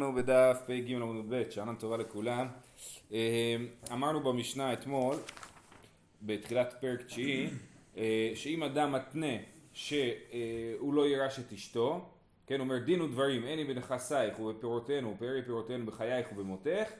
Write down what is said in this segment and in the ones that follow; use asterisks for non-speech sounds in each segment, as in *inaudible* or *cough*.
אנחנו בדף פ"ג עמוד ב', שנה טובה לכולם. אה, אמרנו במשנה אתמול, בתחילת פרק תשיעי, אה, שאם אדם מתנה שהוא לא יירש את אשתו, כן, אומר דין ודברים, אין לי בנכסייך ובפירותינו ופרי פירותינו בחייך ובמותך,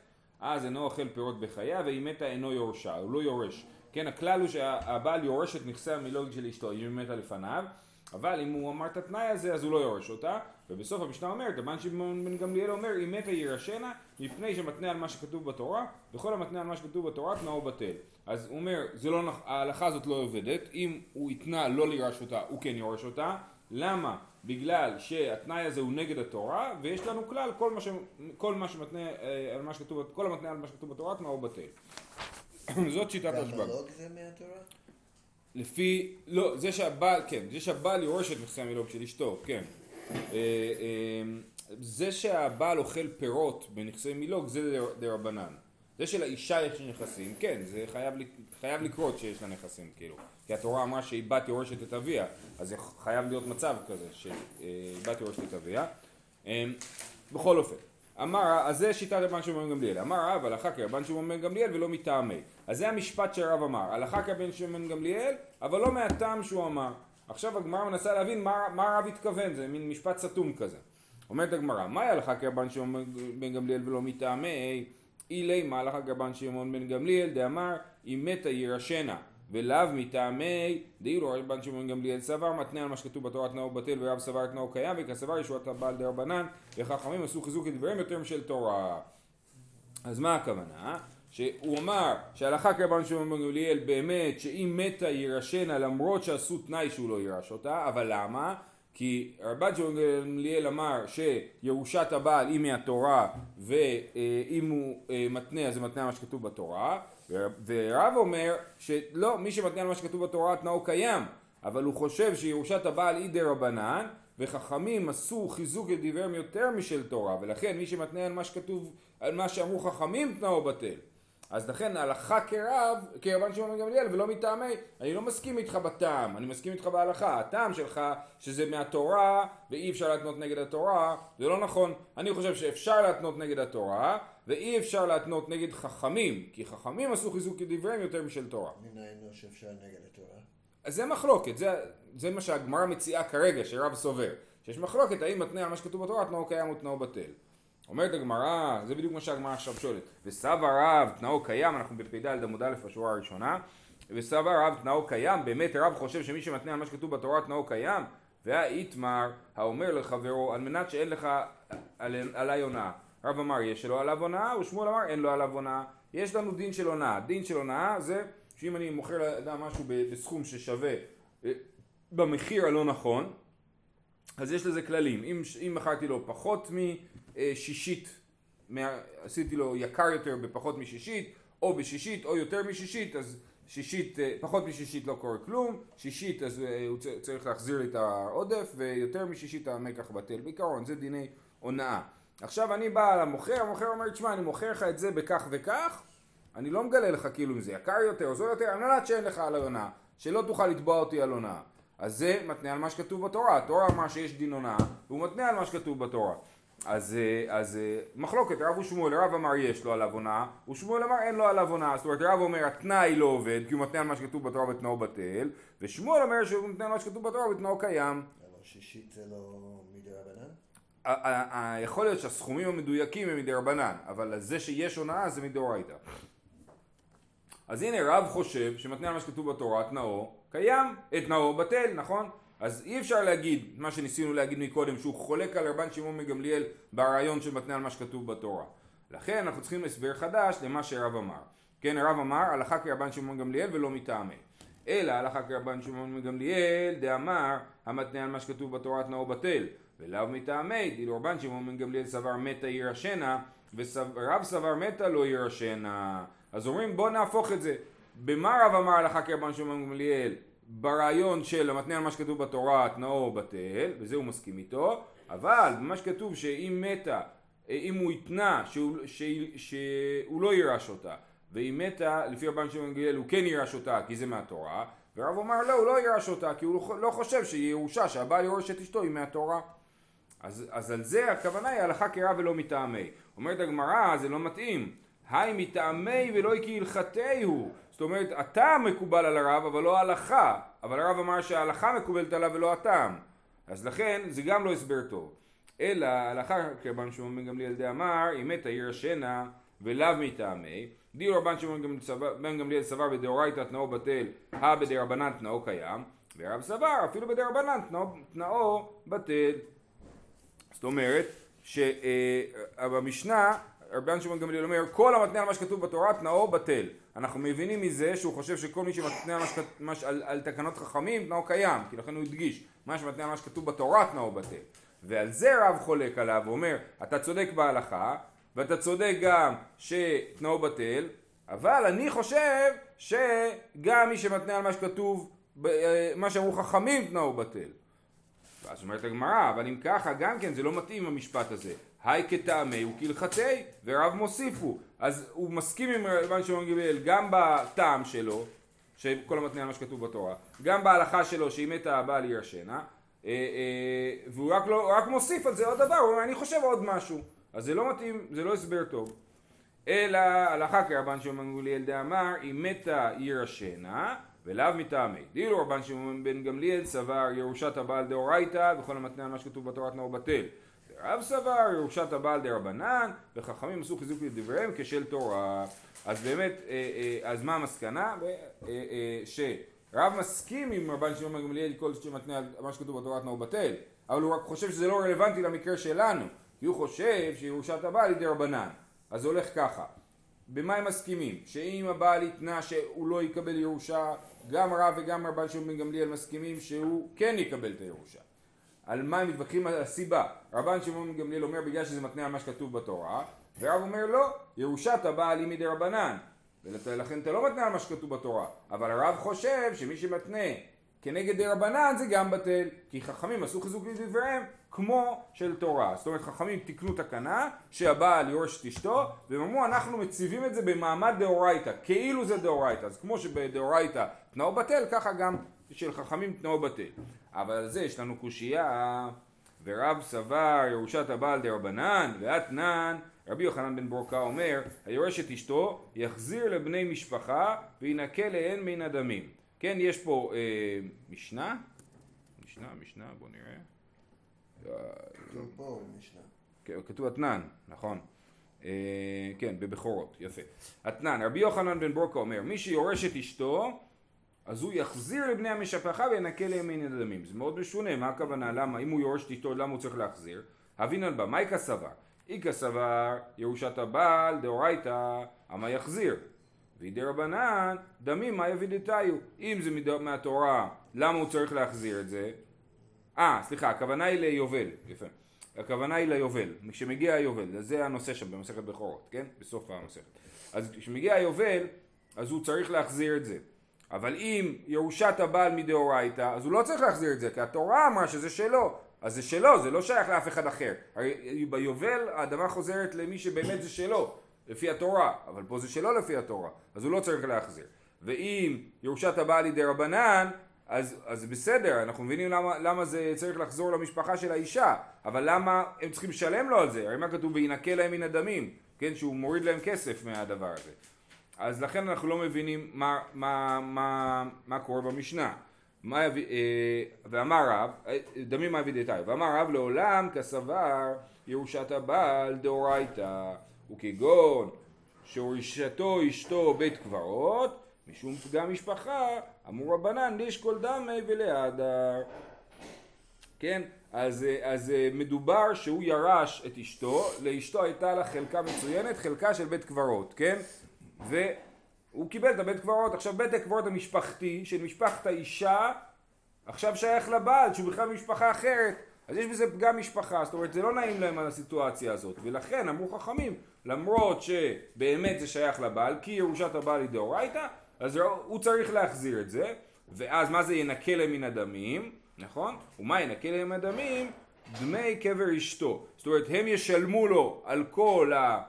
אז אינו אוכל פירות בחיה, ואם מתה אינו יורשה, הוא לא יורש. כן, הכלל הוא שהבעל יורש את נכסי המילוג של אשתו, אם היא מתה לפניו. אבל אם הוא אמר את התנאי הזה אז הוא לא יורש אותה ובסוף המשנה אומרת רבן שמעון בן גמליאל אומר אם מתה יירשנה מפני שמתנה על מה שכתוב בתורה וכל המתנה על מה שכתוב בתורה תנאו בטל אז הוא אומר לא, ההלכה הזאת לא עובדת אם הוא יתנה לא לירש אותה הוא כן יורש אותה למה? בגלל שהתנאי הזה הוא נגד התורה ויש לנו כלל כל מה, ש, כל מה שמתנה אה, על מה שכתוב כל המתנה על מה שכתוב בתורה תנאו בטל *clears throat* זאת שיטת השב"ג. גם הלוג זה מהתורה? לפי, לא, זה שהבעל, כן, זה שהבעל יורש את נכסי המילוג של אשתו, כן. אה, אה, זה שהבעל אוכל פירות בנכסי מילוג זה דה רבנן. זה שלאישה יש נכסים, כן, זה חייב, חייב לקרות שיש לה נכסים, כאילו. כי התורה אמרה שהיא בת יורשת את אביה, אז זה חייב להיות מצב כזה, שהיא בת יורשת את אביה. אה, בכל אופן, אמר, אז זה שיטת רבן שמעון גמליאל. אמר רב הלכה כרבן שמעון בן גמליאל ולא מטעמי. אז זה המשפט שהרב אמר. הלכה כרבן שמעון גמליאל, אבל לא מהטעם שהוא אמר. עכשיו הגמרא מנסה להבין מה, מה הרב התכוון, זה מין משפט סתום כזה. אומרת הגמרא, מהי הלכה כרבן שמעון בן גמליאל ולא מטעמי? אילי מה הלכה כרבן שמעון בן גמליאל דאמר אם מתה יירשנה ולאו מטעמי דאילו רבן שמעון גמליאל סבר מתנה על מה שכתוב בתורה תנאו בטל ורב סבר תנאו קיים וכסבר ישועת הבעל דרבנן וחכמים עשו חיזוק לדבריהם יותר משל תורה אז מה הכוונה? שהוא אמר שהלכה כרבן שמעון בן גמליאל באמת שאם מתה יירשנה למרות שעשו תנאי שהוא לא יירש אותה אבל למה? כי רבן שמעון גמליאל אמר שירושת הבעל היא מהתורה ואם הוא אה, מתנה אז זה מתנה מה שכתוב בתורה ורב אומר שלא, מי שמתנה על מה שכתוב בתורה תנאו קיים, אבל הוא חושב שירושת הבעל היא דה רבנן, וחכמים עשו חיזוק לדבריהם יותר משל תורה, ולכן מי שמתנה על מה שכתוב, על מה שאמרו חכמים תנאו בטל. אז לכן הלכה כרב, כרבן שמעון גמליאל ולא מטעמי, אני לא מסכים איתך בטעם, אני מסכים איתך בהלכה. הטעם שלך שזה מהתורה ואי אפשר להתנות נגד התורה, זה לא נכון. אני חושב שאפשר להתנות נגד התורה ואי אפשר להתנות נגד חכמים, כי חכמים עשו חיזוק לדבריהם יותר משל תורה. מנין שאפשר נגד התורה? אז זה מחלוקת, זה, זה מה שהגמרא מציעה כרגע, שרב סובר. שיש מחלוקת האם מתנה על מה שכתוב בתורה תנאו קיים או תנאו בטל. אומרת הגמרא, זה בדיוק מה שהגמרא עכשיו שואלת, וסבא רב תנאו קיים, אנחנו בפ"ד עמוד א' בשורה הראשונה, וסבא רב תנאו קיים, באמת רב חושב שמי שמתנה על מה שכתוב בתורה תנאו קיים, והאיתמר האומר לחברו על מנת שאין לך עלי הונאה. רב אמר יש לו עליו הונאה, ושמואל אמר אין לו עליו הונאה. יש לנו דין של הונאה. דין של הונאה זה שאם אני מוכר לאדם משהו בסכום ששווה אה, במחיר הלא נכון, אז יש לזה כללים. אם, מכרתי לו פחות משישית, עשיתי לו יקר יותר בפחות משישית, או בשישית או יותר משישית, אז שישית, אה, פחות משישית לא קורה כלום, שישית אז אה, הוא צריך להחזיר לי את העודף, ויותר משישית המקח בטל. בעיקרון זה דיני הונאה. עכשיו אני בא למוכר, המוכר אומר, תשמע, אני מוכר לך את זה בכך וכך, אני לא מגלה לך כאילו אם זה יקר יותר או זול יותר, על מנת שאין לך על הונאה, שלא תוכל לתבוע אותי על הונאה. אז זה מתנה על מה שכתוב בתורה, התורה אמרה שיש דין הונאה, והוא מתנה על מה שכתוב בתורה. אז, אה, אז אה, מחלוקת, רב ושמואל, רב אמר יש לו עליו הונאה, ושמואל אמר אין לו עליו הונאה, זאת אומרת רב אומר התנאי לא עובד, כי הוא מתנה על מה שכתוב בתורה ותנאו בטל, ושמואל אומר שהוא מתנה על מה שכתוב בתורה ותנאו קיים. אבל שישית זה לא מדי רבנן? יכול להיות שהסכומים המדויקים הם מדי רבנן, אבל זה שיש הונאה זה מדאורייתא. אז הנה רב חושב שמתנה על מה שכתוב בתורה, תנאו קיים, את תנאו בטל, נכון? אז אי אפשר להגיד, מה שניסינו להגיד מקודם, שהוא חולק על רבן שמעון מגמליאל ברעיון של מתנה על מה שכתוב בתורה. לכן אנחנו צריכים הסבר חדש למה שרב אמר. כן, הרב אמר, הלכה כרבן שמעון גמליאל ולא מטעמי. אלא הלכה כרבן שמעון מגמליאל, דאמר, המתנה על מה שכתוב בתורה תנאו בטל. ולאו מטעמי, דילו רבן שמעון בן גמליאל סבר מתה יירשנה, ורב סבר מתה לא יירשנה. אז אומרים בוא נהפוך את זה. במה רב אמר הלכה כרבן שמעון גמליאל? ברעיון של המתנה על מה שכתוב בתורה תנאו בטל, וזה הוא מסכים איתו, אבל במה שכתוב שאם מתה, אם הוא התנה שהוא, שהוא, שהוא לא יירש אותה, והיא מתה, לפי רבן שמעון גמליאל הוא כן יירש אותה כי זה מהתורה, ורב אומר לא, הוא לא יירש אותה כי הוא לא חושב שהיא ירושה, שהבעל יורש את אשתו היא מהתורה. אז, אז על זה הכוונה היא הלכה כרע ולא מטעמי. אומרת הגמרא, זה לא מתאים. היי מטעמי ולא כהלכתי הוא. זאת אומרת, הטעם מקובל על הרב, אבל לא ההלכה. אבל הרב אמר שההלכה מקובלת עליו ולא הטעם. אז לכן, זה גם לא הסבר טוב. אלא, הלכה כרבן שמעון גמליאל דאמר, אם מתה עיר השנה ולאו מטעמי. דיור רבן שמעון בן גמליאל סבר בדאורייתא תנאו בטל, הא בדרבנן תנאו קיים. ורב סבר, אפילו בדרבנן תנאו בטל. זאת אומרת, שבמשנה רבן שמעון גמליאל אומר כל המתנה על מה שכתוב בתורה תנאו בטל אנחנו מבינים מזה שהוא חושב שכל מי שמתנה על, מש, על, על תקנות חכמים תנאו קיים כי לכן הוא הדגיש מה שמתנה על מה שכתוב בתורה תנאו בטל ועל זה רב חולק עליו ואומר אתה צודק בהלכה ואתה צודק גם שתנאו בטל אבל אני חושב שגם מי שמתנה על מה שכתוב אה, מה שאמרו חכמים תנאו בטל ואז אומרת הגמרא, אבל אם ככה גם כן זה לא מתאים המשפט הזה. היי כטעמי וכהלכתי, ורב מוסיפו. אז הוא מסכים עם רבן שמעון גמליאל גם בטעם שלו, שכל המתנה על מה שכתוב בתורה, גם בהלכה שלו שאם מתה הבעל ירשנה, אה, אה, והוא רק, לא, רק מוסיף על זה עוד דבר, הוא אומר אני חושב עוד משהו. אז זה לא מתאים, זה לא הסבר טוב. אלא הלכה כרבן שמעון גמליאל דאמר, אם מתה ירשנה, ולאו מטעמי. דילו רבן שמעון בן גמליאל סבר ירושת הבעל דאורייתא וכל המתנה על מה שכתוב בתורת נאור בטל. רב סבר ירושת הבעל דרבנן וחכמים עשו חיזוק לדבריהם כשל תורה. אז באמת, אה, אה, אז מה המסקנה? אה, שרב מסכים עם רבן שמעון בן גמליאל כל שמתנה על מה שכתוב בתורת נאור בטל, אבל הוא רק חושב שזה לא רלוונטי למקרה שלנו, כי הוא חושב שירושת הבעל היא דרבנן. אז זה הולך ככה. במה הם מסכימים? שאם הבעל יתנה שהוא לא יקבל ירושה גם רב וגם רבן שמעון בן גמליאל מסכימים שהוא כן יקבל את הירושה. על מה הם מתווכחים על הסיבה? רבן שמעון בן גמליאל אומר בגלל שזה מתנה על מה שכתוב בתורה, ורב אומר לא, ירושת הבעל היא מדי רבנן. ולכן אתה לא מתנה על מה שכתוב בתורה. אבל הרב חושב שמי שמתנה כנגד די רבנן זה גם בטל, כי חכמים עשו חיזוק לדבריהם כמו של תורה. זאת אומרת חכמים תיקנו תקנה שהבעל יורש את אשתו והם אמרו אנחנו מציבים את זה במעמד דאורייתא, כאילו זה דאורייתא. אז כמו שבדאורייתא תנאו בטל, ככה גם של חכמים תנאו בטל. אבל על זה יש לנו קושייה ורב סבר ירושת הבעל דרבנן ואתנן רבי יוחנן בן ברוקה אומר היורש את אשתו יחזיר לבני משפחה וינקה להן מן הדמים כן יש פה אה, משנה משנה משנה בוא נראה כתוב פה משנה. כן, כתוב אתנן, נכון. אה, כן, בבכורות, יפה. אתנן, רבי יוחנן בן ברוקה אומר, מי שיורש את אשתו, אז הוא יחזיר לבני המשפחה וינקה להם מן הדמים. זה מאוד משונה, מה הכוונה? למה? אם הוא יורש את אשתו, למה הוא צריך להחזיר? אבינן בה, מאי כסבר? איכא סבר, ירושת הבעל, דאורייתא, אמה יחזיר. וידי רבנן, דמים מה יבידתיו. אם זה מהתורה, למה הוא צריך להחזיר את זה? אה, סליחה, הכוונה היא ליובל, יפה. הכוונה היא ליובל, כשמגיע היובל, זה הנושא שם במסכת בכורות, כן? בסוף המסכת. אז כשמגיע היובל, אז הוא צריך להחזיר את זה. אבל אם ירושת הבעל מדאורייתא, אז הוא לא צריך להחזיר את זה, כי התורה אמרה שזה שלו. אז זה שלו, זה לא שייך לאף אחד אחר. הרי ביובל האדמה חוזרת למי שבאמת זה שלו, לפי התורה, אבל פה זה שלו לפי התורה, אז הוא לא צריך להחזיר. ואם ירושת הבעל היא דרבנן, אז, אז בסדר, אנחנו מבינים למה, למה זה צריך לחזור למשפחה של האישה, אבל למה הם צריכים לשלם לו על זה? הרי מה כתוב? וינקה להם מן הדמים, כן? שהוא מוריד להם כסף מהדבר הזה. אז לכן אנחנו לא מבינים מה, מה, מה, מה קורה במשנה. מה אה, ואמר רב, אה, דמים יביא דתיו, ואמר רב לעולם כסבר ירושת הבעל דאורייתא, וכגון שהורשתו אשתו בית קברות, משום פגם משפחה, אמרו רבנן לישקול דמי ולהדר. כן, אז, אז מדובר שהוא ירש את אשתו, לאשתו הייתה לה חלקה מצוינת, חלקה של בית קברות, כן? והוא קיבל את הבית קברות, עכשיו בית הקברות המשפחתי של משפחת האישה עכשיו שייך לבעל שהוא בכלל משפחה אחרת אז יש בזה פגם משפחה, זאת אומרת זה לא נעים להם על הסיטואציה הזאת ולכן אמרו חכמים למרות שבאמת זה שייך לבעל כי ירושת הבעל היא דאורייתא אז הוא צריך להחזיר את זה, ואז מה זה ינקה להם מן הדמים, נכון? ומה ינקה להם מן הדמים? דמי קבר אשתו. זאת אומרת, הם ישלמו לו על כל, ה,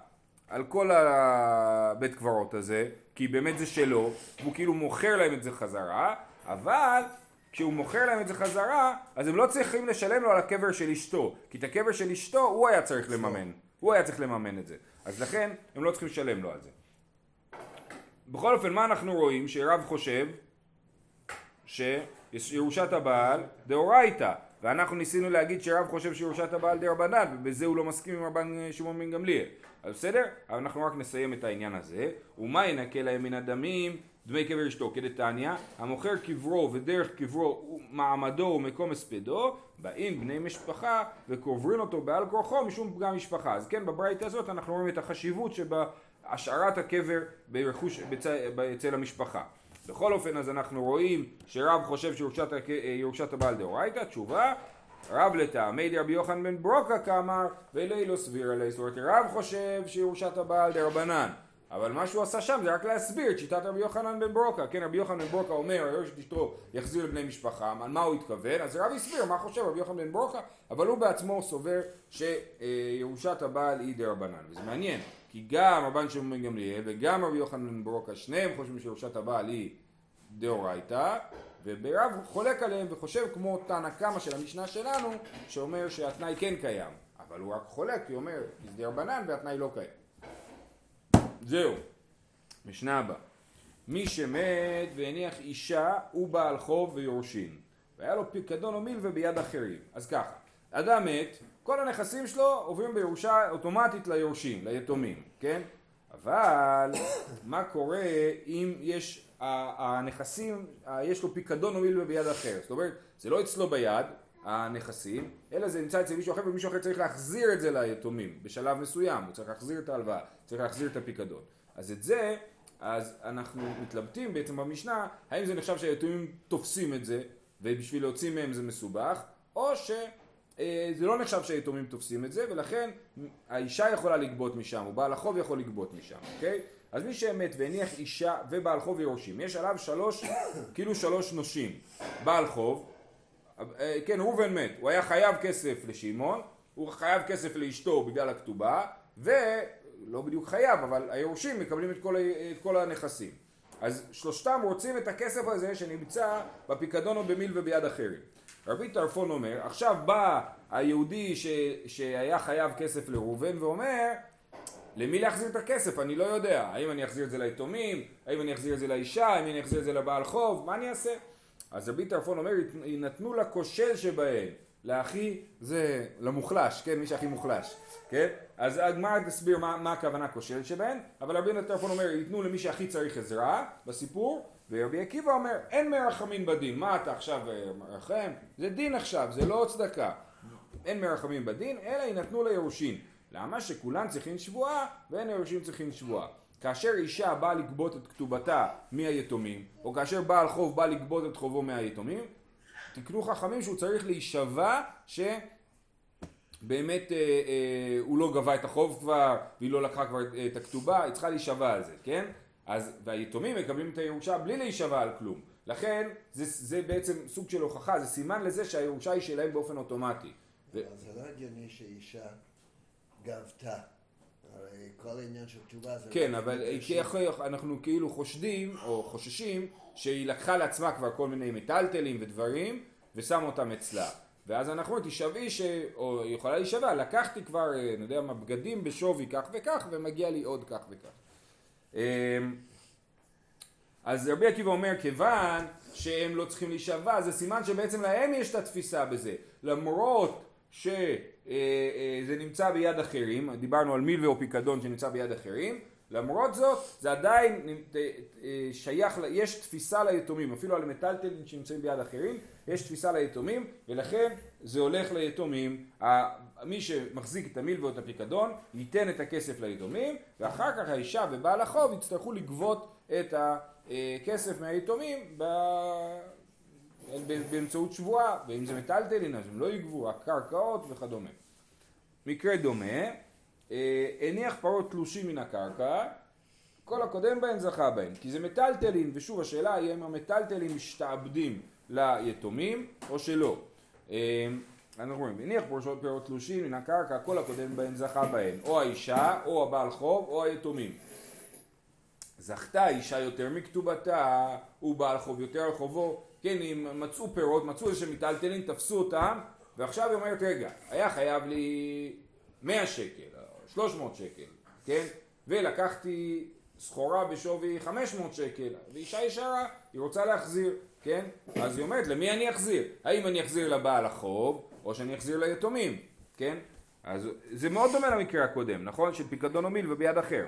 על כל הבית קברות הזה, כי באמת זה שלו, והוא כאילו מוכר להם את זה חזרה, אבל כשהוא מוכר להם את זה חזרה, אז הם לא צריכים לשלם לו על הקבר של אשתו, כי את הקבר של אשתו הוא היה צריך לממן, הוא היה צריך לממן את זה, אז לכן הם לא צריכים לשלם לו על זה. בכל אופן, מה אנחנו רואים? שרב חושב שירושת הבעל דאורייתא, ואנחנו ניסינו להגיד שרב חושב שירושת הבעל דרבנן, ובזה הוא לא מסכים עם רבן שמעון בן גמליאל. אז בסדר? אנחנו רק נסיים את העניין הזה. ומה ינקה להם מן הדמים? דמי קבר אשתו כדתניא, המוכר קברו ודרך קברו מעמדו ומקום הספדו, באים בני משפחה וקוברים אותו בעל כורחו משום פגם משפחה. אז כן, בברייתא הזאת אנחנו רואים את החשיבות שבהשארת הקבר ברכוש, בצ... אצל המשפחה. בכל אופן אז אנחנו רואים שרב חושב שירושת הבעל דאורייתא, תשובה רב לטעמי דרבי יוחנן בן ברוקה כאמר ולילו סביר עלי, זאת אומרת רב חושב שירושת הבעל דרבנן אבל מה שהוא עשה שם זה רק להסביר את שיטת רבי יוחנן בן ברוקה. כן רבי יוחנן בן ברוקה אומר היורש את אשתו יחזיר לבני משפחה על מה הוא התכוון? אז רב הסביר מה חושב רבי יוחנן בן ברוקה אבל הוא בעצמו סובר שירושת הבעל היא דרבנן וזה מעניין כי גם רבן שמעון בן גמליאל וגם רבי יוחנן בן ברוקה שניהם חושבים שירושת הבעל היא דאורייתא וברב חולק עליהם וחושב כמו תנא קמא של המשנה שלנו שאומר שהתנאי כן קיים. אבל הוא רק חולק כי הוא אומר זה דרבנן והתנאי לא קיים זהו, משנה הבאה. מי שמת והניח אישה הוא בעל חוב ויורשין. והיה לו פיקדון או מילווה ביד אחרים. אז ככה. אדם מת כל הנכסים שלו עוברים בירושה אוטומטית ליורשים, ליתומים, כן? אבל מה קורה אם יש, הנכסים, יש לו פיקדון או מילווה ביד אחר, זאת אומרת, זה לא אצלו ביד, הנכסים, אלא זה נמצא אצל מישהו אחר ומישהו אחר צריך להחזיר את זה ליתומים בשלב מסוים, הוא צריך להחזיר את ההלוואה, צריך להחזיר את הפיקדון. אז את זה, אז אנחנו מתלבטים בעצם במשנה, האם זה נחשב שהיתומים תופסים את זה, ובשביל להוציא מהם זה מסובך, או ש... אה, לא נחשב שהיתומים תופסים את זה, ולכן האישה יכולה לגבות משם, או בעל החוב יכול לגבות משם, אוקיי? אז מי שמת והניח אישה ובעל חוב יורשים, יש עליו שלוש, *coughs* כאילו שלוש נושים. בעל חוב, כן, ראובן מת, הוא היה חייב כסף לשמעון, הוא חייב כסף לאשתו בגלל הכתובה, ולא בדיוק חייב, אבל היורשים מקבלים את כל, את כל הנכסים. אז שלושתם רוצים את הכסף הזה שנמצא בפיקדון או במיל וביד אחרים. רבי טרפון אומר, עכשיו בא היהודי ש, שהיה חייב כסף לראובן ואומר, למי להחזיר את הכסף? אני לא יודע. האם אני אחזיר את זה ליתומים? האם אני אחזיר את זה לאישה? האם אני אחזיר את זה לבעל חוב? מה אני אעשה? אז רבי טרפון אומר, יינתנו לכושל שבהם, להכי, זה למוחלש, כן? מי שהכי מוחלש, כן? אז הגמרא תסביר מה, מה הכוונה כושל שבהם, אבל רבי טרפון אומר, ייתנו למי שהכי צריך עזרה בסיפור, ורבי עקיבא אומר, אין מרחמים בדין, מה אתה עכשיו אה, מרחם? זה דין עכשיו, זה לא צדקה. אין מרחמים בדין, אלא יינתנו ליורשים. למה? שכולם צריכים שבועה, ואין היורשים צריכים שבועה. כאשר אישה באה לגבות את כתובתה מהיתומים, או כאשר בעל חוב בא לגבות את חובו מהיתומים, תקנו חכמים שהוא צריך להישבע שבאמת אה, אה, הוא לא גבה את החוב כבר, והיא לא לקחה כבר את הכתובה, היא צריכה להישבע על זה, כן? אז, והיתומים מקבלים את הירושה בלי להישבע על כלום. לכן זה, זה בעצם סוג של הוכחה, זה סימן לזה שהירושה היא שלהם באופן אוטומטי. ו... זה לא הגיוני שאישה גבתה. הרי כל העניין של תשובה זה... כן, לא אבל אנחנו כאילו חושדים, או חוששים, שהיא לקחה לעצמה כבר כל מיני מטלטלים ודברים, ושמה אותם אצלה. ואז אנחנו אומרים, תשבעי, ש... או יכולה להישבע, לקחתי כבר, אה, אני יודע מה, בגדים בשווי כך וכך, ומגיע לי עוד כך וכך. אמ, אז רבי עקיבא אומר כיוון שהם לא צריכים להישבע זה סימן שבעצם להם יש את התפיסה בזה למרות שזה אה, אה, נמצא ביד אחרים דיברנו על מילווה או פיקדון שנמצא ביד אחרים למרות זאת זה עדיין אה, שייך, יש תפיסה ליתומים אפילו על מטלטלים שנמצאים ביד אחרים יש תפיסה ליתומים ולכן זה הולך ליתומים. מי שמחזיק את המילווה או את הפיקדון ייתן את הכסף ליתומים ואחר כך האישה ובעל החוב יצטרכו לגבות את הכסף מהיתומים באמצעות שבועה ואם זה מטלטלין אז הם לא יגבו, רק קרקעות וכדומה. מקרה דומה, אה, הניח פרות תלושים מן הקרקע כל הקודם בהן זכה בהן כי זה מטלטלין ושוב השאלה היא אם המטלטלין משתעבדים ליתומים או שלא אה, אנחנו רואים, הניח פורשות פירות תלושים מן הקרקע, כל הקודם בהן זכה בהן, או האישה, או הבעל חוב, או היתומים. זכתה אישה יותר מכתובתה, ובעל חוב יותר על חובו, כן, אם מצאו פירות, מצאו איזה מיטלטלין, תפסו אותם, ועכשיו היא אומרת, רגע, היה חייב לי 100 שקל, 300 שקל, כן? ולקחתי סחורה בשווי 500 שקל, ואישה ישרה, היא רוצה להחזיר, כן? אז היא אומרת, למי אני אחזיר? האם אני אחזיר לבעל החוב, או שאני אחזיר ליתומים, כן? אז זה מאוד דומה למקרה הקודם, נכון? של פיקדון ומיל וביד אחר.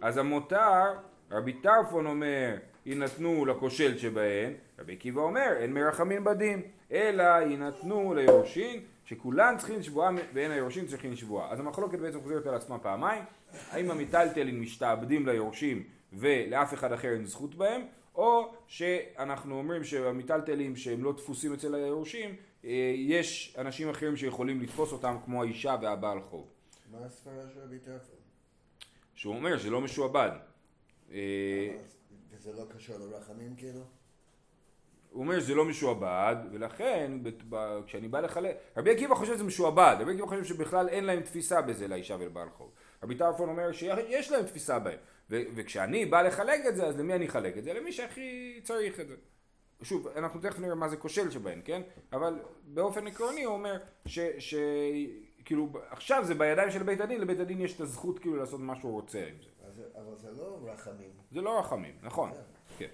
אז המותר, רבי טרפון אומר, יינתנו לכושל שבהן, רבי עקיבא אומר, אין מרחמים בדין, אלא יינתנו ליורשין, שכולן צריכים שבועה ואין היורשים צריכים שבועה. אז המחלוקת בעצם חוזרת על עצמה פעמיים, האם המיטלטלין משתעבדים ליורשים ולאף אחד אחר אין זכות בהם, או שאנחנו אומרים שהמיטלטלים שהם לא דפוסים אצל היורשים, אה, יש אנשים אחרים שיכולים לתפוס אותם כמו האישה והבעל חוב. מה הסברה של רבי טרפון? שהוא אומר שלא משועבד. וזה לא קשור לרחמים כאילו? הוא אומר שזה לא משועבד, ולכן כשאני בא לחלק, רבי עקיבא חושב שזה משועבד, רבי עקיבא חושב שבכלל אין להם תפיסה בזה לאישה ולבעל חוב. רבי טרפון אומר שיש להם תפיסה בהם, ו- וכשאני בא לחלק את זה, אז למי אני אחלק את זה? למי שהכי צריך את זה. שוב, אנחנו תכף נראה מה זה כושל שבהם, כן? אבל באופן עקרוני הוא אומר ש... ש... כאילו עכשיו זה בידיים של בית הדין, לבית הדין יש את הזכות כאילו לעשות מה שהוא רוצה עם זה. אבל זה לא רחמים. זה לא רחמים, נכון, כן.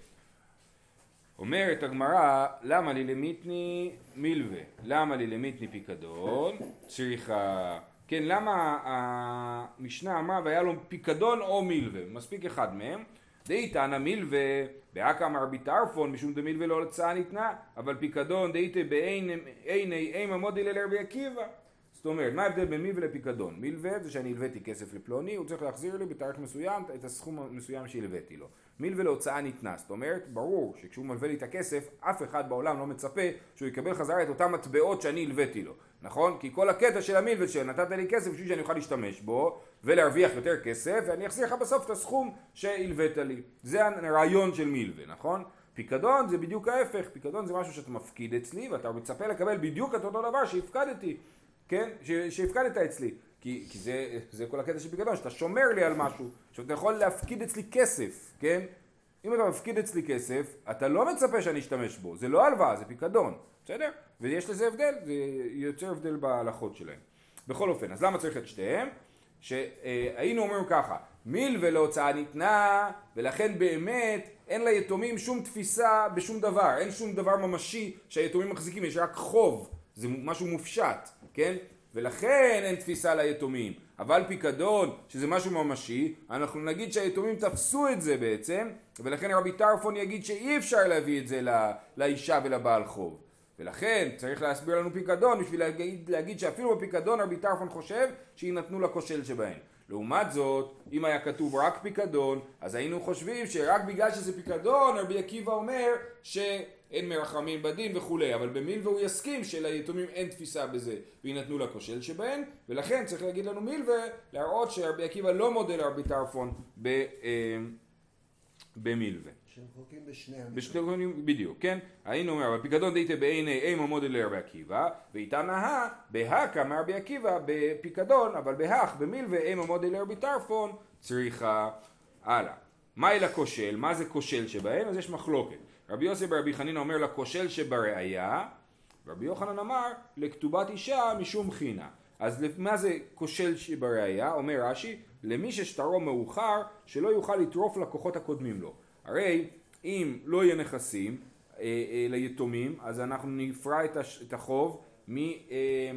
אומרת הגמרא, למה לי למיתני מילווה? למה לי למיתני פיקדון? צריכה... כן, למה המשנה אמרה והיה לו פיקדון או מילווה? מספיק אחד מהם. דאיתנא מילווה, באקא אמר רבי טרפון, משום דמילווה לא הוצאה ניתנה, אבל פיקדון דאיתא בעיני אימא מודי לרבי עקיבא. זאת אומרת, מה ההבדל בין מילווה לפיקדון? מילווה זה שאני הלוויתי כסף לפלוני, הוא צריך להחזיר לי בתאריך מסוים את הסכום המסוים שהלוויתי לו. מילווה להוצאה ניתנה, זאת אומרת, ברור שכשהוא מלווה לי את הכסף, אף אחד בעולם לא מצפה שהוא יקבל חזרה את אותן מטבעות שאני הלוויתי לו, נכון? כי כל הקטע של המילווה שנתת לי כסף בשביל שאני אוכל להשתמש בו ולהרוויח יותר כסף ואני אחזיר לך בסוף את הסכום שהלווית לי. זה הרעיון של מילווה, נכון? פיקדון זה בדיוק ההפך, פיקדון זה משהו שאתה מפקיד אצלי ואתה מצפה לקבל בדיוק את אותו דבר שהפקדתי, כן? שהפקדת אצלי. כי, כי זה, זה כל הקטע של פיקדון, שאתה שומר לי על משהו, שאתה יכול להפקיד אצלי כסף, כן? אם אתה מפקיד אצלי כסף, אתה לא מצפה שאני אשתמש בו, זה לא הלוואה, זה פיקדון, בסדר? ויש לזה הבדל, זה יוצר הבדל בהלכות שלהם. בכל אופן, אז למה צריך את שתיהם? שהיינו אומרים ככה, מיל ולהוצאה ניתנה, ולכן באמת אין ליתומים שום תפיסה בשום דבר, אין שום דבר ממשי שהיתומים מחזיקים, יש רק חוב, זה משהו מופשט, כן? ולכן אין תפיסה ליתומים. אבל פיקדון, שזה משהו ממשי, אנחנו נגיד שהיתומים תפסו את זה בעצם, ולכן רבי טרפון יגיד שאי אפשר להביא את זה לא, לאישה ולבעל חוב. ולכן צריך להסביר לנו פיקדון בשביל להגיד, להגיד שאפילו בפיקדון רבי טרפון חושב שיינתנו לכושל שבהן. לעומת זאת, אם היה כתוב רק פיקדון, אז היינו חושבים שרק בגלל שזה פיקדון, רבי עקיבא אומר שאין מרחמים בדין וכולי, אבל במילווה הוא יסכים שליתומים אין תפיסה בזה, ויינתנו לכושל שבהן, ולכן צריך להגיד לנו מילווה, להראות שרבי עקיבא לא מודה לרבי טרפון ב, אה, במילווה. שהם חולקים בשני המקרים. בשני המקרים, בדיוק, כן? היינו אומר, הפיקדון דייתא בעיני אימה מודל לרבי עקיבא, ואיתה נהה בהכה מרבי עקיבא בפיקדון, אבל בהך במילווה אימה מודל לרבי טרפון צריכה הלאה. מהי לכושל? מה זה כושל שבהם? אז יש מחלוקת. רבי יוסי ברבי חנינא אומר לכושל שבראיה, רבי יוחנן אמר לכתובת אישה משום חינה. אז מה זה כושל שבראיה? אומר רש"י, למי ששטרו מאוחר שלא יוכל לטרוף לקוחות הקודמים לו. הרי אם לא יהיה נכסים אה, אה, ליתומים, אז אנחנו נפרע את, הש, את החוב מ, אה,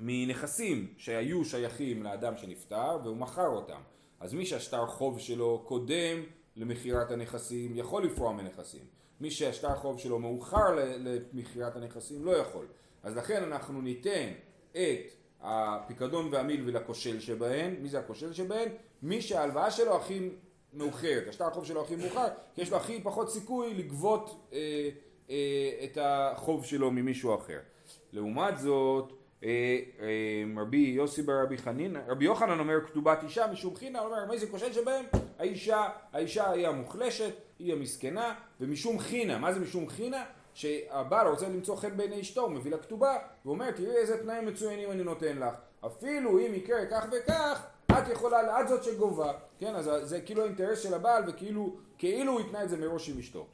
מנכסים שהיו שייכים לאדם שנפטר והוא מכר אותם. אז מי שהשטר חוב שלו קודם למכירת הנכסים יכול לפרוע מנכסים. מי שהשטר חוב שלו מאוחר למכירת הנכסים לא יכול. אז לכן אנחנו ניתן את הפיקדון והמילווה לכושל שבהן, מי זה הכושל שבהן? מי שההלוואה שלו הכי מאוחרת, השטר החוב שלו הכי מאוחר, כי יש לו הכי פחות סיכוי לגבות אה, אה, את החוב שלו ממישהו אחר. לעומת זאת, רבי יוסי ברבי חנין, רבי יוחנן אומר כתובת אישה משום חינה, הוא אומר מי זה כושל שבהם? האישה, האישה היא המוחלשת, היא המסכנה, ומשום חינה, מה זה משום חינה? שהבעל רוצה למצוא חן בעיני אשתו, הוא מביא לה כתובה, ואומר תראי איזה תנאים מצוינים אני נותן לך, אפילו אם יקרה כך וכך, את יכולה, את זאת שגובה, כן, אז זה כאילו האינטרס של הבעל וכאילו כאילו הוא התנה את זה מראש עם אשתו.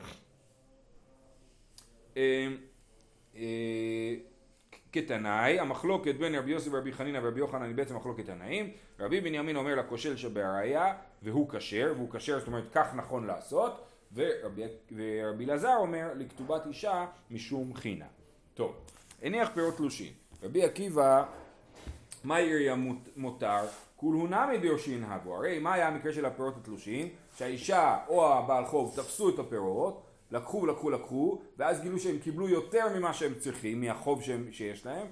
כתנאי, המחלוקת בין רבי יוסי ורבי חנינא ורבי יוחנן היא בעצם מחלוקת תנאים, רבי בנימין אומר לכושל שבראיה והוא כשר, והוא כשר זאת אומרת כך נכון לעשות, ורבי, ורבי אלעזר אומר לכתובת אישה משום חינה. טוב, הניח פירות תלושים, רבי עקיבא מה יריה מותר? כולו נמי דיושין הבו, הרי מה היה המקרה של הפירות התלושים? שהאישה או הבעל חוב תפסו את הפירות לקחו, לקחו, לקחו, ואז גילו שהם קיבלו יותר ממה שהם צריכים, מהחוב שהם, שיש להם,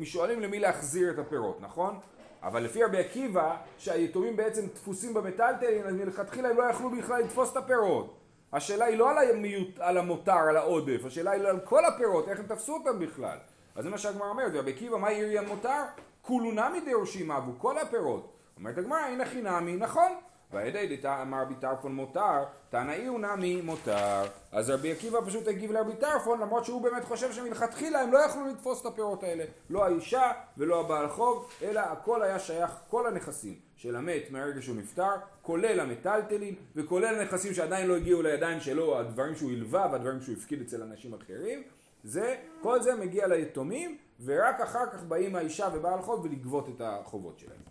ושואלים למי להחזיר את הפירות, נכון? אבל לפי רבי עקיבא, שהיתומים בעצם תפוסים במטלטלין, אז מלכתחילה הם לא יכלו בכלל לתפוס את הפירות. השאלה היא לא על, המיוט, על המותר, על העודף, השאלה היא לא על כל הפירות, איך הם תפסו אותם בכלל. אז זה מה שהגמרא אומרת, רבי עקיבא, מה ירי המותר? כולו נמי דרושים אבו, כל הפירות. אומרת הגמרא, הנה חינמי, נכון. והידי רבי טרפון מותר, תנאי הוא נמי מותר. אז רבי עקיבא פשוט הגיב לרבי טרפון, למרות שהוא באמת חושב שמלכתחילה הם לא יכלו לתפוס את הפירות האלה. לא האישה ולא הבעל חוב, אלא הכל היה שייך, כל הנכסים של המת מהרגע שהוא נפטר, כולל המטלטלים וכולל הנכסים שעדיין לא הגיעו לידיים שלו, הדברים שהוא הלווה והדברים שהוא הפקיד אצל אנשים אחרים. זה, כל זה מגיע ליתומים, ורק אחר כך באים האישה ובעל חוב ולגבות את החובות שלהם.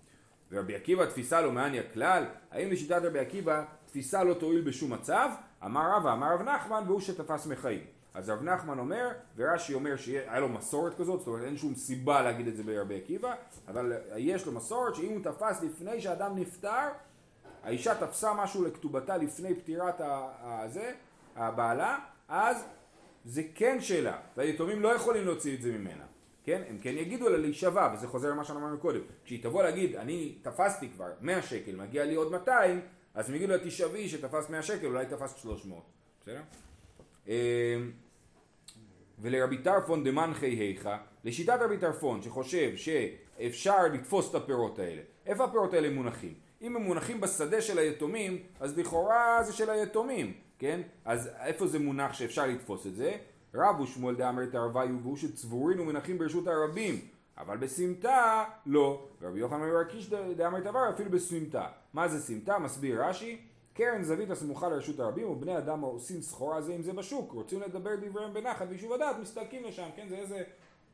ורבי עקיבא תפיסה לו מעניה כלל, האם לשיטת רבי עקיבא תפיסה לא תועיל בשום מצב? אמר רבא, אמר רב נחמן והוא שתפס מחיים. אז רב נחמן אומר, ורש"י אומר שהיה לו מסורת כזאת, זאת אומרת אין שום סיבה להגיד את זה ברבי עקיבא, אבל יש לו מסורת שאם הוא תפס לפני שאדם נפטר, האישה תפסה משהו לכתובתה לפני פטירת הזה, הבעלה, אז זה כן שלה, והיתומים לא יכולים להוציא את זה ממנה. כן? הם כן יגידו לה להישבע, וזה חוזר למה שאמרנו קודם. כשהיא תבוא להגיד, אני תפסתי כבר 100 שקל, מגיע לי עוד 200, אז הם יגידו לה תישבעי שתפסת 100 שקל, אולי תפסת 300. בסדר? אמ, ולרבי טרפון דמנחי היכה, לשיטת רבי טרפון שחושב שאפשר לתפוס את הפירות האלה, איפה הפירות האלה מונחים? אם הם מונחים בשדה של היתומים, אז לכאורה זה של היתומים, כן? אז איפה זה מונח שאפשר לתפוס את זה? רב ושמואל דאמר תרוויו והוא שצבורין ומנחים ברשות הרבים אבל בסמטה לא. ורבי יוחנן אומר קיש דאמר תבר אפילו בסמטה מה זה סמטה? מסביר רש"י קרן זווית הסמוכה לרשות הרבים ובני אדם עושים סחורה זה עם זה בשוק רוצים לדבר דבריהם בנחת ויישוב הדעת מסתלקים לשם כן זה איזה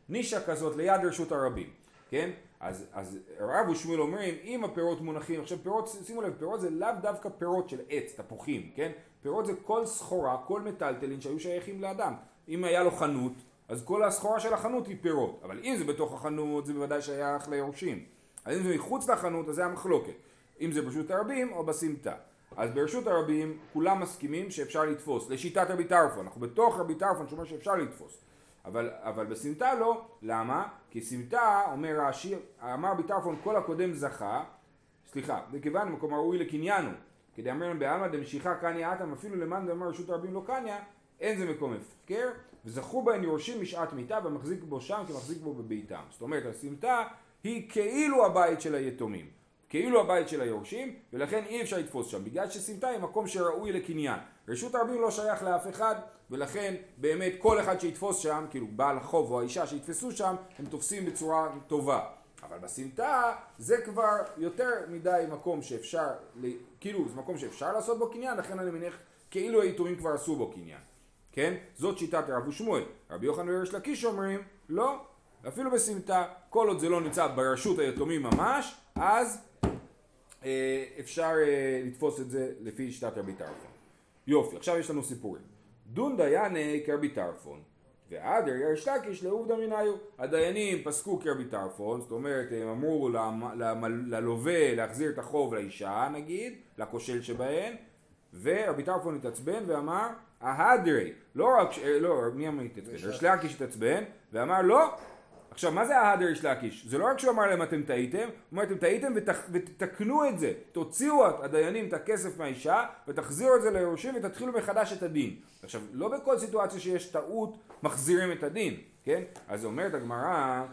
נישה כזאת ליד רשות הרבים. כן? אז, אז רב ושמואל אומרים אם הפירות מונחים עכשיו פירות שימו לב פירות זה לאו דווקא פירות של עץ תפוחים כן? פירות זה כל סחורה כל מטלטלין שהיו שייכים לאדם אם היה לו חנות, אז כל הסחורה של החנות היא פירות. אבל אם זה בתוך החנות, זה בוודאי שייך ליורשים. אז אם זה מחוץ לחנות, אז זה המחלוקת. אם זה ברשות הרבים או בסמטה. אז ברשות הרבים כולם מסכימים שאפשר לתפוס, לשיטת רבי טרפון, אנחנו בתוך רבי טרפון שאומר שאפשר לתפוס, אבל, אבל בסמטה לא, למה? כי סמטה, אומר רש"י, אמר רבי טרפון כל הקודם זכה, סליחה, מכיוון מקום הראוי לקניינו, כדי אמרנו בעלמא דמשיכה קניה אטם אפילו למאן דאמר רשות הרבים לא קניה, אין זה מקום הפקר, וזכו בהן יורשים משעת מיתה ומחזיק בו שם כמחזיק בו בביתם. זאת אומרת, הסמטה היא כאילו הבית של היתומים, כאילו הבית של היורשים, ולכן אי אפשר לתפוס שם, בגלל שסמטה היא מקום שראוי לקניין. רשות הרבים לא שייך לאף אחד, ולכן באמת כל אחד שיתפוס שם, כאילו בעל החוב או האישה שיתפסו שם, הם תופסים בצורה טובה. אבל בסמטה זה כבר יותר מדי מקום שאפשר, כאילו זה מקום שאפשר לעשות בו קניין, לכן אני מניח כאילו היתומים כבר עשו בו קניין. כן? זאת שיטת רב ושמואל. רבי יוחנן וריש לקיש אומרים, לא, אפילו בסמטה, כל עוד זה לא נמצא ברשות היתומים ממש, אז אה, אפשר אה, לתפוס את זה לפי שיטת רבי טרפון. יופי, עכשיו יש לנו סיפורים. דון דייני כרבי טרפון, ועדר ירש לקיש לעובדא מניו. הדיינים פסקו כרבי טרפון, זאת אומרת הם אמרו ללווה להחזיר את החוב לאישה נגיד, לכושל שבהן, ורבי טרפון התעצבן ואמר ההדרי, לא רק, לא, מי אמר התעצבן? ריש לקיש התעצבן ואמר לא, עכשיו מה זה ההדר ריש לקיש? זה לא רק שהוא אמר להם אתם טעיתם, הוא אומר אתם טעיתם ותתקנו את זה, תוציאו הדיינים את הכסף מהאישה ותחזירו את זה ליורשים ותתחילו מחדש את הדין. עכשיו לא בכל סיטואציה שיש טעות מחזירים את הדין, כן? אז אומרת הגמרא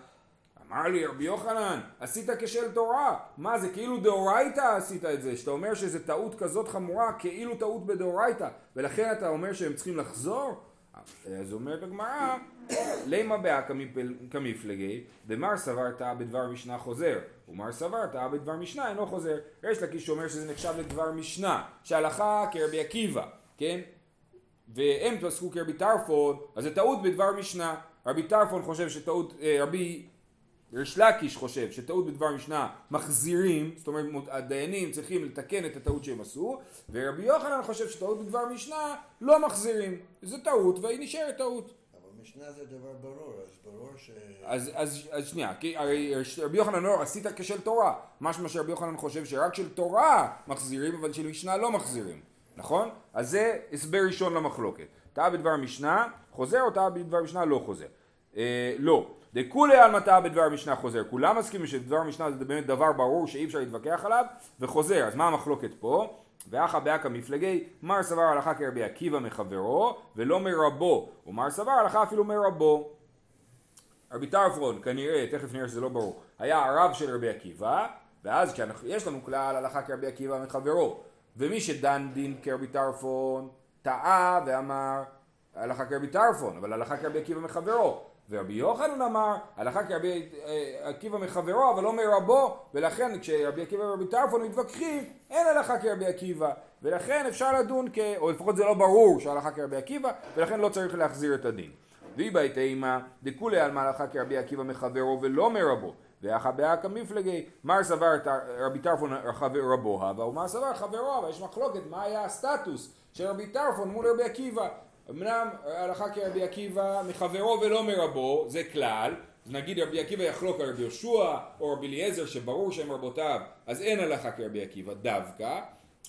אמר לי רבי יוחנן, עשית כשל תורה. מה זה כאילו דאורייתא עשית את זה, שאתה אומר שזה טעות כזאת חמורה, כאילו טעות בדאורייתא, ולכן אתה אומר שהם צריכים לחזור? אז אומרת הגמרא, לימה באה כמפלגי, דמר סבר טעה בדבר משנה חוזר, ומר סבר טעה בדבר משנה אינו חוזר. יש לקיש שאומר שזה נחשב לדבר משנה, שהלכה כרבי עקיבא, כן? והם פסקו כרבי טרפון, אז זה טעות בדבר משנה. רבי טרפון חושב שטעות, אה, רבי ריש לקיש חושב שטעות בדבר משנה מחזירים, זאת אומרת הדיינים צריכים לתקן את הטעות שהם עשו, ורבי יוחנן חושב שטעות בדבר משנה לא מחזירים, זה טעות והיא נשארת טעות. אבל משנה זה דבר ברור, אז ברור ש... אז, אז, אז שנייה, כי הרי רבי יוחנן אומר עשית כשל תורה, משמע שרבי יוחנן חושב שרק של תורה מחזירים אבל של משנה לא מחזירים, נכון? אז זה הסבר ראשון למחלוקת. טעה בדבר משנה חוזר או טעה בדבר משנה לא חוזר. אה, לא. דכולי על מטעה בדבר משנה חוזר. כולם מסכימים שדבר משנה זה באמת דבר ברור שאי אפשר להתווכח עליו וחוזר. אז מה המחלוקת פה? ואחא באקא מפלגי מר סבר הלכה כרבי עקיבא מחברו ולא מרבו ומר סבר הלכה אפילו מרבו רבי טרפון כנראה, תכף נראה שזה לא ברור, היה הרב של רבי עקיבא ואז כשיש לנו כלל הלכה כרבי עקיבא מחברו ומי שדן דין כרבי טרפון טעה ואמר הלכה כרבי טרפון אבל הלכה כרבי עקיבא מחברו ורבי יוחנן אמר, הלכה כרבי אה, עקיבא מחברו, אבל לא מרבו, ולכן כשרבי עקיבא ורבי טרפון מתווכחים, אין הלכה כרבי עקיבא, ולכן אפשר לדון כ... או לפחות זה לא ברור שהלכה כרבי עקיבא, ולכן לא צריך להחזיר את הדין. והיא בהתאימה, דכולי על מהלכה כרבי עקיבא מחברו ולא מרבו. ואחא באקא מפלגי, מר סבר רבי טרפון רבו הווה, ומר סבר חברו הווה, יש מחלוקת מה היה הסטטוס של רבי טרפון מול רבי עקיבא. אמנם הלכה כרבי עקיבא מחברו ולא מרבו, זה כלל, אז נגיד רבי עקיבא יחלוק על רבי יהושע או רבי אליעזר שברור שהם רבותיו, אז אין הלכה כרבי עקיבא דווקא,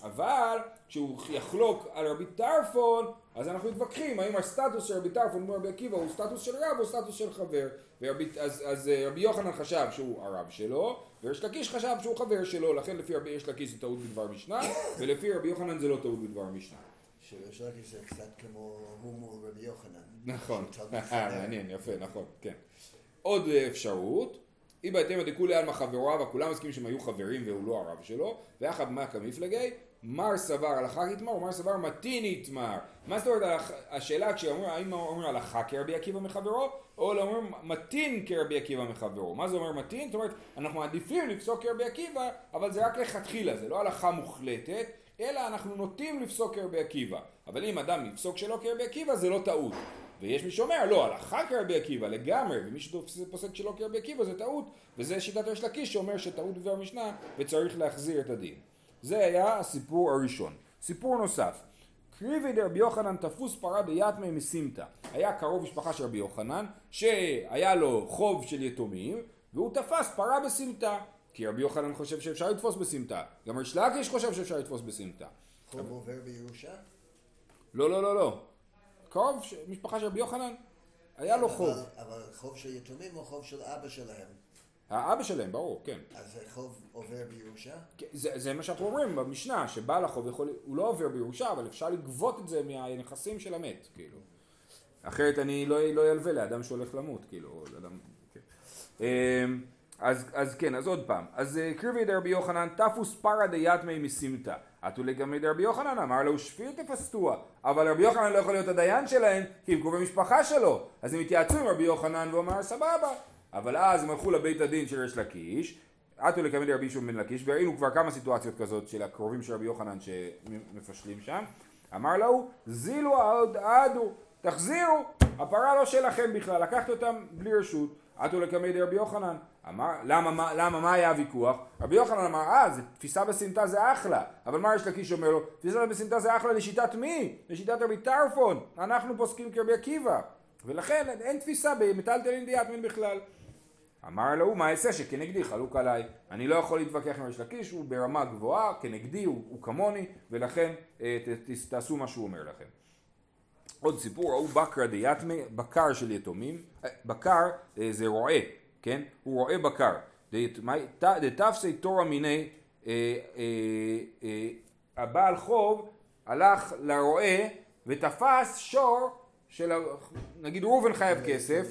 אבל כשהוא יחלוק על רבי טרפון, אז אנחנו מתווכחים האם הסטטוס של רבי טרפון מול רבי עקיבא הוא סטטוס של רב או סטטוס של חבר. ורבי, אז, אז אה, רבי יוחנן חשב שהוא הרב שלו, וריש לקיש חשב שהוא חבר שלו, לכן לפי רבי יש לקיש זה טעות בדבר משנה, ולפי רבי יוחנן זה לא טעות בדבר משנה. שריש לקיש זה קצת כמו הוא מול רבי יוחנן. נכון, חבר. מעניין, יפה, נכון, כן. עוד אפשרות, אי בהתאמה דכולי עלמא חבריו, כולם מסכימים שהם היו חברים והוא לא הרב שלו, ואחד מכה מפלגי, מר סבר הלכה יתמר ומר סבר מתין יתמר. מה זאת אומרת השאלה כשאומרים, האם אומרים הלכה כרבי עקיבא מחברו, או לא אומרים מתין כרבי עקיבא מחברו. מה זה אומר מתין? זאת אומרת, אנחנו מעדיפים לפסוק כרבי עקיבא, אבל זה רק לכתחילה, זה לא הלכה מוחלטת, אלא אנחנו נוטים לפסוק כרבי עקיבא. אבל אם אדם יפסוק שלא כרבי עקיבא זה לא טעות. ויש מי שאומר, לא, הלכה כרבי עקיבא לגמרי, ומי שפוסק שלא כרבי עקיבא זה טעות, וזה שיטת ריש לקיש שאומר שטעות בדבר משנה וצריך להחזיר את הדין. זה היה הסיפור הראשון. סיפור נוסף, קריבי דרבי יוחנן תפוס פרה ביתמי מסימתא. היה קרוב משפחה של רבי יוחנן, שהיה לו חוב של יתומים, והוא תפס פרה בסמטה. כי רבי יוחנן חושב שאפשר לתפוס בסמטה. גם ריש לקיש חושב שאפשר לתפוס בסמטה. חוב עובר בירושה? לא, לא, לא, לא. קרוב ש- משפחה של רבי יוחנן, היה לו חוב. אבל- חוב של יתומים או חוב של אבא שלהם? האבא שלהם, ברור, כן. אז זה חוב עובר בירושה? כן, זה, זה מה שאנחנו אומרים במשנה, שבעל החוב יכול, הוא לא עובר בירושה, אבל אפשר לגבות את זה מהנכסים של המת, כאילו. אחרת אני לא, לא ילווה לאדם שהולך למות, כאילו, או לאדם, כן. אז, אז כן, אז עוד פעם. אז אה, קריבי דרבי יוחנן, תפוס פרא דיתמי מסימתא. עטו לגמרי דרבי יוחנן, אמר לו שפיר תפסתוה. אבל רבי יוחנן לא יכול להיות הדיין שלהם, כי הם קרובי משפחה שלו. אז הם התייעצו עם רבי יוחנן והוא אמר סבבה. אבל אז הם הלכו לבית הדין של ריש לקיש, עטו לקמא דרבי ישוב בן לקיש, וראינו כבר כמה סיטואציות כזאת של הקרובים של רבי יוחנן שמפשלים שם. אמר לו, זילו עוד עדו, תחזירו, הפרה לא שלכם בכלל, לקחת אותם בלי רשות. עטו לקמא דרבי יוחנן. אמר, למה, מה, למה, מה היה הוויכוח? רבי יוחנן אמר, אה, זה תפיסה בסמטה זה אחלה. אבל מה יש לקיש אומר לו? תפיסה בסמטה זה אחלה לשיטת מי? לשיטת רבי טרפון. אנחנו פוסקים כרבי עקיבא. ולכן אין תפיסה במטלטלין דיאטמין בכלל. אמר לו, מה אעשה שכנגדי חלוק עליי. אני לא יכול להתווכח עם ריש לקיש, הוא ברמה גבוהה, כנגדי הוא, הוא כמוני, ולכן אה, ת, ת, תעשו מה שהוא אומר לכם. עוד סיפור, ההוא בקרא דיאטמי, בקר של יתומים, אה, בקר אה, זה רועה, כן? הוא רועה בקר. דתפסי תורא מיני, אה, אה, אה, הבעל חוב הלך לרועה ותפס שור של, נגיד ראובן חייב כסף,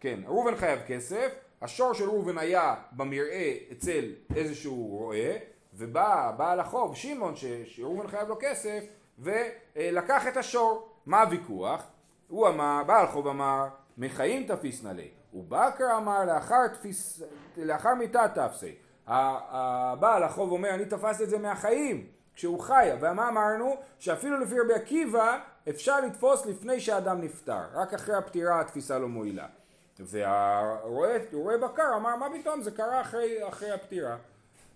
כן, ראובן חייב כסף, השור של ראובן היה במרעה אצל איזשהו רועה, ובא בעל החוב, שמעון, שראובן חייב לו כסף, ולקח את השור. מה הוויכוח? הוא אמר, בעל חוב אמר, מחיים תפיסנא ליה. ובקר אמר, לאחר, תפיס, לאחר מיתה תפסי. הבעל החוב אומר, אני תפסתי את זה מהחיים. כשהוא חיה, ומה אמרנו? שאפילו לפי רבי עקיבא אפשר לתפוס לפני שהאדם נפטר, רק אחרי הפטירה התפיסה לא מועילה. והרועה בקר אמר מה פתאום זה קרה אחרי, אחרי הפטירה.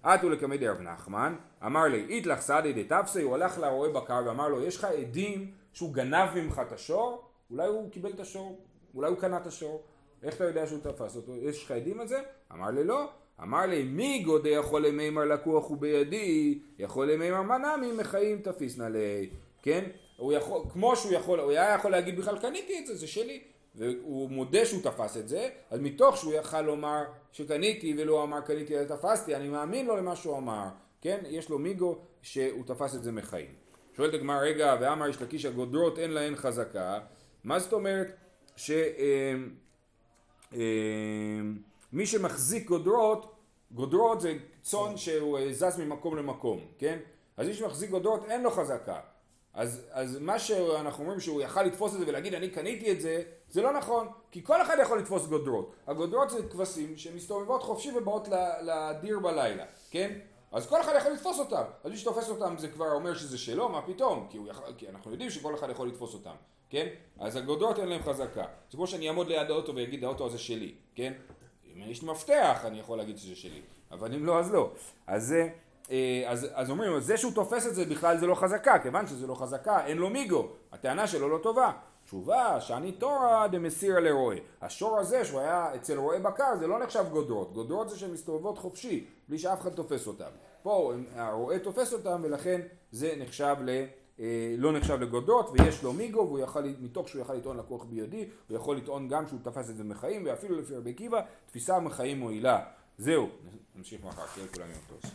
עטו לקמי דרב נחמן, אמר לי איתלך סעדי דתפסי, הוא הלך לרועה בקר ואמר לו יש לך עדים שהוא גנב ממך את השור? אולי הוא קיבל את השור, אולי הוא קנה את השור, איך אתה יודע שהוא תפס אותו? יש לך עדים על זה? אמר לי לא. אמר לי מי גודה יכול למימר לקוח הוא בידי, יכול למימר מנמי מחיים תפיסנא לי, כן? הוא יכול, כמו שהוא יכול, הוא היה יכול להגיד בכלל קניתי את זה, זה שלי. והוא מודה שהוא תפס את זה, אז מתוך שהוא יכל לומר שקניתי ולא אמר קניתי אלא תפסתי, אני מאמין לו למה שהוא אמר, כן? יש לו מיגו שהוא תפס את זה מחיים. שואלת הגמרא, רגע, ואמר יש לקיש הגודרות אין להן חזקה, מה זאת אומרת שמי אה, אה, שמחזיק גודרות, גודרות זה צאן שהוא זז ממקום למקום, כן? אז מי שמחזיק גודרות אין לו חזקה. אז, אז מה שאנחנו אומרים שהוא יכל לתפוס את זה ולהגיד אני קניתי את זה, זה לא נכון, כי כל אחד יכול לתפוס גודרות. הגודרות זה כבשים שמסתובבות חופשי ובאות לדיר בלילה, כן? אז כל אחד יכול לתפוס אותם. אז מי שתופס אותם זה כבר אומר שזה שלו, מה פתאום? כי, יכול, כי אנחנו יודעים שכל אחד יכול לתפוס אותם, כן? אז הגודרות אין להם חזקה. זה כמו שאני אעמוד ליד האוטו ואגיד האוטו הזה שלי, כן? אם יש לי מפתח אני יכול להגיד שזה שלי, אבל אם לא אז לא. אז זה... אה, אז, אז אומרים, זה שהוא תופס את זה בכלל זה לא חזקה, כיוון שזה לא חזקה, אין לו מיגו, הטענה שלו לא טובה. תשובה, שאני תורה דמסירה לרועה. השור הזה שהוא היה אצל רועה בקר זה לא נחשב גודרות, גודרות זה שהן מסתובבות חופשי, בלי שאף אחד תופס אותן. פה הרועה תופס אותן ולכן זה נחשב ל... אה, לא נחשב לגודרות ויש לו מיגו והוא יכול, מתוך שהוא יכול לטעון לקוח בידי הוא יכול לטעון גם שהוא תפס את זה מחיים ואפילו לפי רבי עקיבא תפיסה מחיים מועילה זהו, נמשיך מחר, שיהיה לכולם יום טוב.